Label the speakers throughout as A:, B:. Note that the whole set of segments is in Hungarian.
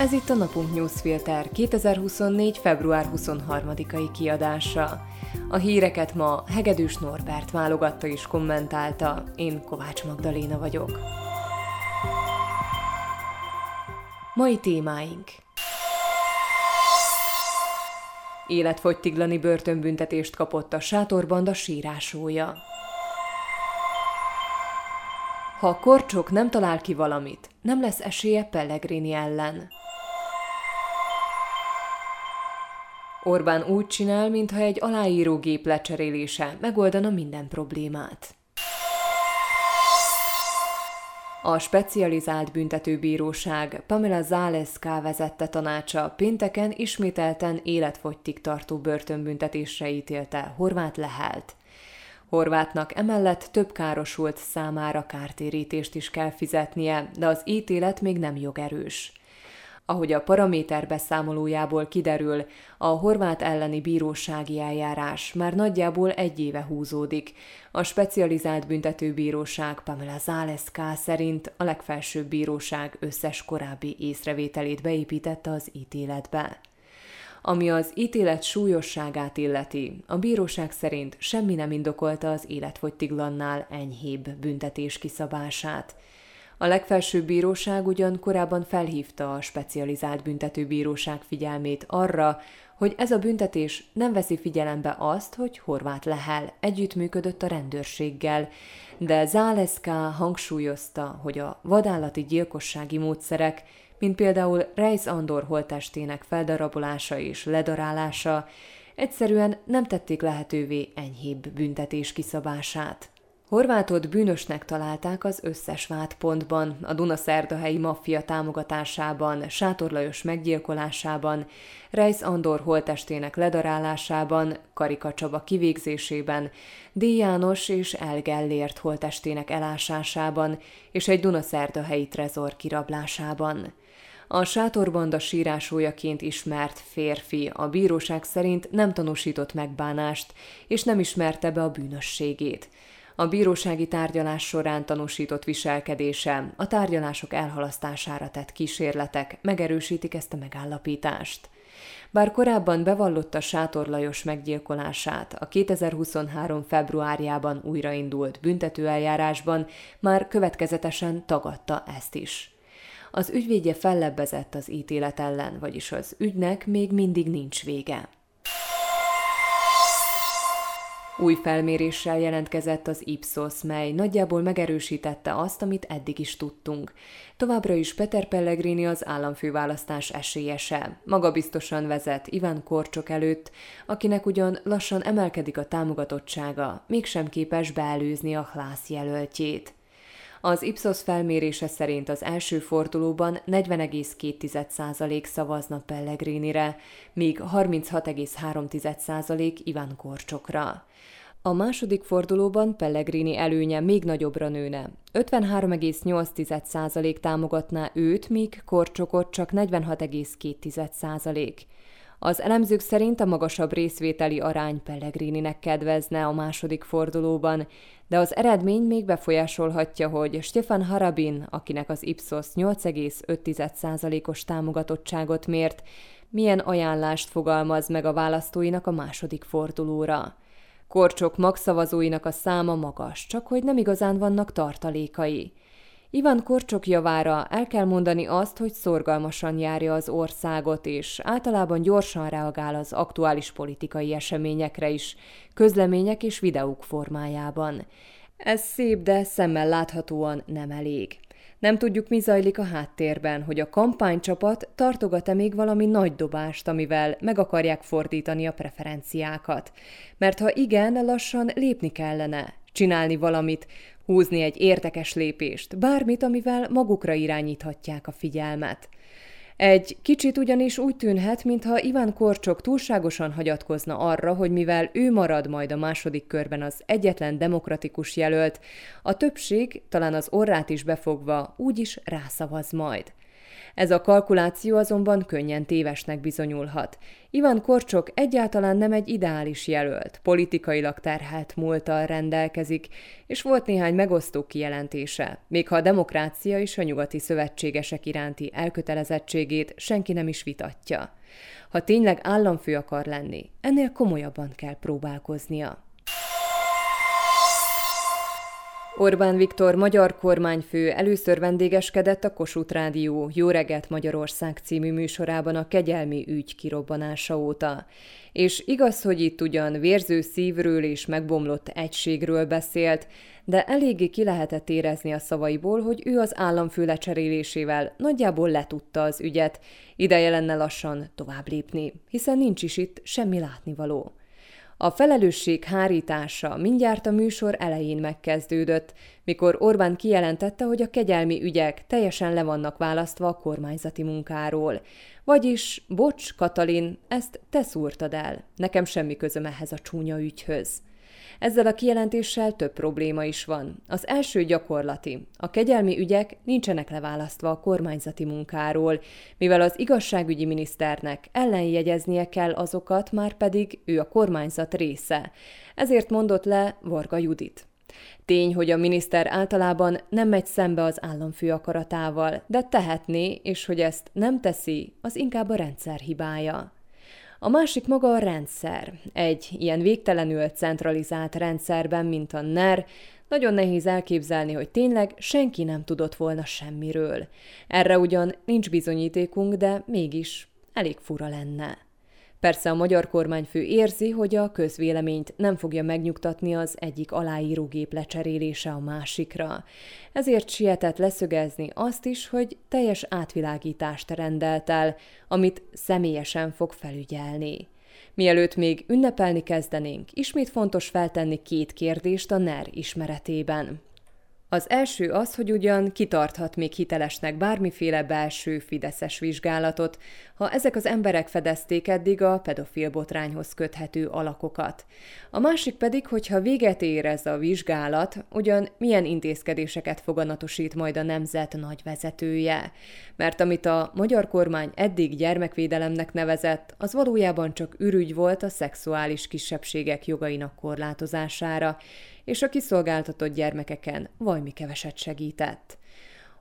A: Ez itt a Napunk Newsfilter 2024. február 23-ai kiadása. A híreket ma Hegedűs Norbert válogatta és kommentálta, én Kovács Magdaléna vagyok. Mai témáink Életfogytiglani börtönbüntetést kapott a sátorbanda sírásója. Ha a korcsok nem talál ki valamit, nem lesz esélye Pellegrini ellen. Orbán úgy csinál, mintha egy aláírógép lecserélése megoldana minden problémát. A specializált büntetőbíróság Pamela Záleszká vezette tanácsa pénteken ismételten életfogytig tartó börtönbüntetésre ítélte Horváth Lehelt. Horvátnak emellett több károsult számára kártérítést is kell fizetnie, de az ítélet még nem jogerős. Ahogy a paraméter beszámolójából kiderül, a horvát elleni bírósági eljárás már nagyjából egy éve húzódik. A specializált büntetőbíróság Pamela Záleszká szerint a legfelsőbb bíróság összes korábbi észrevételét beépítette az ítéletbe. Ami az ítélet súlyosságát illeti, a bíróság szerint semmi nem indokolta az életfogytiglannál enyhébb büntetés kiszabását. A legfelsőbb bíróság ugyan korábban felhívta a specializált büntetőbíróság figyelmét arra, hogy ez a büntetés nem veszi figyelembe azt, hogy Horváth Lehel együttműködött a rendőrséggel, de Záleszká hangsúlyozta, hogy a vadállati gyilkossági módszerek mint például Reis Andor holtestének feldarabolása és ledarálása, egyszerűen nem tették lehetővé enyhébb büntetés kiszabását. Horvátot bűnösnek találták az összes vádpontban, a Dunaszerdahelyi maffia támogatásában, Sátor Lajos meggyilkolásában, Reis Andor holtestének ledarálásában, Karika Csaba kivégzésében, D. János és El Gellért holtestének elásásában és egy Dunaszerdahelyi trezor kirablásában. A sátorbanda sírásójaként ismert férfi a bíróság szerint nem tanúsított megbánást, és nem ismerte be a bűnösségét. A bírósági tárgyalás során tanúsított viselkedése, a tárgyalások elhalasztására tett kísérletek megerősítik ezt a megállapítást. Bár korábban bevallotta Sátor Lajos meggyilkolását, a 2023. februárjában újraindult büntetőeljárásban már következetesen tagadta ezt is. Az ügyvédje fellebbezett az ítélet ellen, vagyis az ügynek még mindig nincs vége. Új felméréssel jelentkezett az Ipsos, mely nagyjából megerősítette azt, amit eddig is tudtunk. Továbbra is Peter Pellegrini az államfőválasztás esélyese. Maga biztosan vezet Iván Korcsok előtt, akinek ugyan lassan emelkedik a támogatottsága, mégsem képes beelőzni a Hlász jelöltjét. Az Ipsos felmérése szerint az első fordulóban 40,2% szavazna Pellegrinire, míg 36,3% Iván Korcsokra. A második fordulóban Pellegrini előnye még nagyobbra nőne. 53,8% támogatná őt, míg Korcsokot csak 46,2%. Az elemzők szerint a magasabb részvételi arány Pellegrininek kedvezne a második fordulóban, de az eredmény még befolyásolhatja, hogy Stefan Harabin, akinek az Ipsos 8,5%-os támogatottságot mért, milyen ajánlást fogalmaz meg a választóinak a második fordulóra. Korcsok magszavazóinak a száma magas, csak hogy nem igazán vannak tartalékai. Ivan Korcsok javára el kell mondani azt, hogy szorgalmasan járja az országot, és általában gyorsan reagál az aktuális politikai eseményekre is, közlemények és videók formájában. Ez szép, de szemmel láthatóan nem elég. Nem tudjuk, mi zajlik a háttérben, hogy a kampánycsapat tartogat-e még valami nagy dobást, amivel meg akarják fordítani a preferenciákat. Mert ha igen, lassan lépni kellene, csinálni valamit, húzni egy értekes lépést, bármit, amivel magukra irányíthatják a figyelmet. Egy kicsit ugyanis úgy tűnhet, mintha Iván Korcsok túlságosan hagyatkozna arra, hogy mivel ő marad majd a második körben az egyetlen demokratikus jelölt, a többség, talán az orrát is befogva, úgyis rászavaz majd. Ez a kalkuláció azonban könnyen tévesnek bizonyulhat. Ivan Korcsok egyáltalán nem egy ideális jelölt, politikailag terhelt múltal rendelkezik, és volt néhány megosztó kijelentése, még ha a demokrácia és a nyugati szövetségesek iránti elkötelezettségét senki nem is vitatja. Ha tényleg államfő akar lenni, ennél komolyabban kell próbálkoznia. Orbán Viktor magyar kormányfő először vendégeskedett a Kossuth Rádió Jó reggelt Magyarország című műsorában a kegyelmi ügy kirobbanása óta. És igaz, hogy itt ugyan vérző szívről és megbomlott egységről beszélt, de eléggé ki lehetett érezni a szavaiból, hogy ő az államfő lecserélésével nagyjából letudta az ügyet, ideje lenne lassan tovább lépni, hiszen nincs is itt semmi látnivaló. A felelősség hárítása mindjárt a műsor elején megkezdődött, mikor Orbán kijelentette, hogy a kegyelmi ügyek teljesen le vannak választva a kormányzati munkáról. Vagyis, bocs, Katalin, ezt te szúrtad el. Nekem semmi közöm ehhez a csúnya ügyhöz. Ezzel a kijelentéssel több probléma is van. Az első gyakorlati. A kegyelmi ügyek nincsenek leválasztva a kormányzati munkáról, mivel az igazságügyi miniszternek ellenjegyeznie kell azokat, már pedig ő a kormányzat része. Ezért mondott le Varga Judit. Tény, hogy a miniszter általában nem megy szembe az államfő akaratával, de tehetné, és hogy ezt nem teszi, az inkább a rendszer hibája. A másik maga a rendszer. Egy ilyen végtelenül centralizált rendszerben, mint a NER, nagyon nehéz elképzelni, hogy tényleg senki nem tudott volna semmiről. Erre ugyan nincs bizonyítékunk, de mégis elég fura lenne. Persze a magyar kormányfő érzi, hogy a közvéleményt nem fogja megnyugtatni az egyik aláírógép lecserélése a másikra. Ezért sietett leszögezni azt is, hogy teljes átvilágítást rendelt el, amit személyesen fog felügyelni. Mielőtt még ünnepelni kezdenénk, ismét fontos feltenni két kérdést a NER ismeretében. Az első az, hogy ugyan kitarthat még hitelesnek bármiféle belső fideszes vizsgálatot, ha ezek az emberek fedezték eddig a pedofil botrányhoz köthető alakokat. A másik pedig, hogyha véget ér ez a vizsgálat, ugyan milyen intézkedéseket foganatosít majd a nemzet nagy vezetője. Mert amit a magyar kormány eddig gyermekvédelemnek nevezett, az valójában csak ürügy volt a szexuális kisebbségek jogainak korlátozására, és a kiszolgáltatott gyermekeken vajmi keveset segített.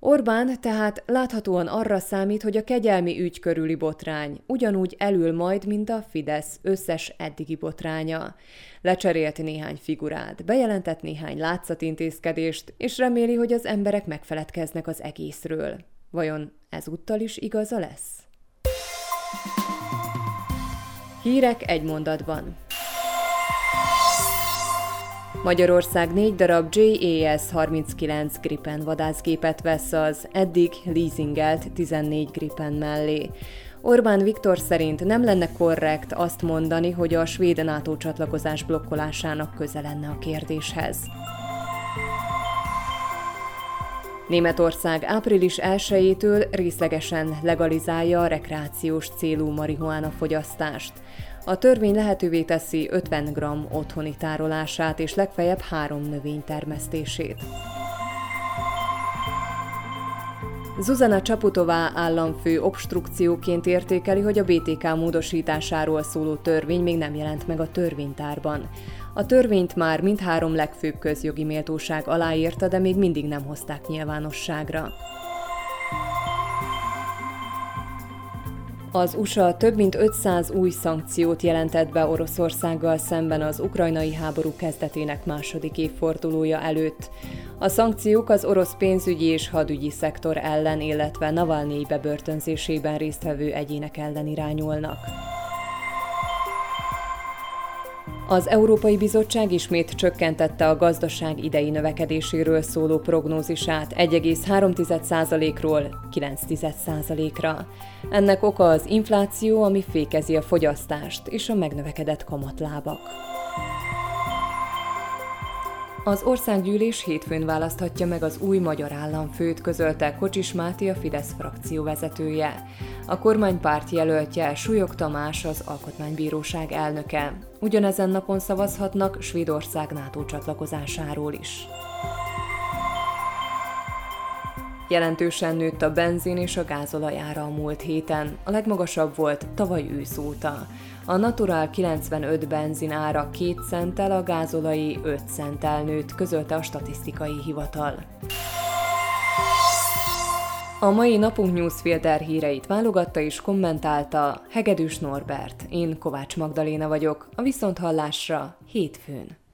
A: Orbán tehát láthatóan arra számít, hogy a kegyelmi ügy körüli botrány ugyanúgy elül majd, mint a Fidesz összes eddigi botránya. Lecserélt néhány figurát, bejelentett néhány látszatintézkedést, és reméli, hogy az emberek megfeledkeznek az egészről. Vajon ezúttal is igaza lesz? Hírek egy mondatban. Magyarország négy darab JAS-39 Gripen vadászgépet vesz az eddig leasingelt 14 Gripen mellé. Orbán Viktor szerint nem lenne korrekt azt mondani, hogy a svéd NATO csatlakozás blokkolásának köze lenne a kérdéshez. Németország április 1-től részlegesen legalizálja a rekreációs célú marihuána fogyasztást. A törvény lehetővé teszi 50 g otthoni tárolását és legfeljebb három növény termesztését. Zuzana Csaputová államfő obstrukcióként értékeli, hogy a BTK módosításáról szóló törvény még nem jelent meg a törvénytárban. A törvényt már mindhárom legfőbb közjogi méltóság aláírta, de még mindig nem hozták nyilvánosságra. Az USA több mint 500 új szankciót jelentett be Oroszországgal szemben az ukrajnai háború kezdetének második évfordulója előtt. A szankciók az orosz pénzügyi és hadügyi szektor ellen, illetve Navalnyi bebörtönzésében résztvevő egyének ellen irányulnak. Az Európai Bizottság ismét csökkentette a gazdaság idei növekedéséről szóló prognózisát 1,3%-ról 9%-ra. Ennek oka az infláció, ami fékezi a fogyasztást és a megnövekedett kamatlábak. Az országgyűlés hétfőn választhatja meg az új magyar államfőt, közölte Kocsis Máté a Fidesz frakció vezetője. A kormánypárt jelöltje Súlyog Tamás az Alkotmánybíróság elnöke. Ugyanezen napon szavazhatnak Svédország NATO csatlakozásáról is. Jelentősen nőtt a benzin és a gázolaj ára a múlt héten, a legmagasabb volt tavaly ősz óta. A Natural 95 benzin ára 2 centtel, a gázolai 5 centtel nőtt, közölte a statisztikai hivatal. A mai napunk newsfilter híreit válogatta és kommentálta Hegedűs Norbert. Én Kovács Magdaléna vagyok, a Viszonthallásra hétfőn.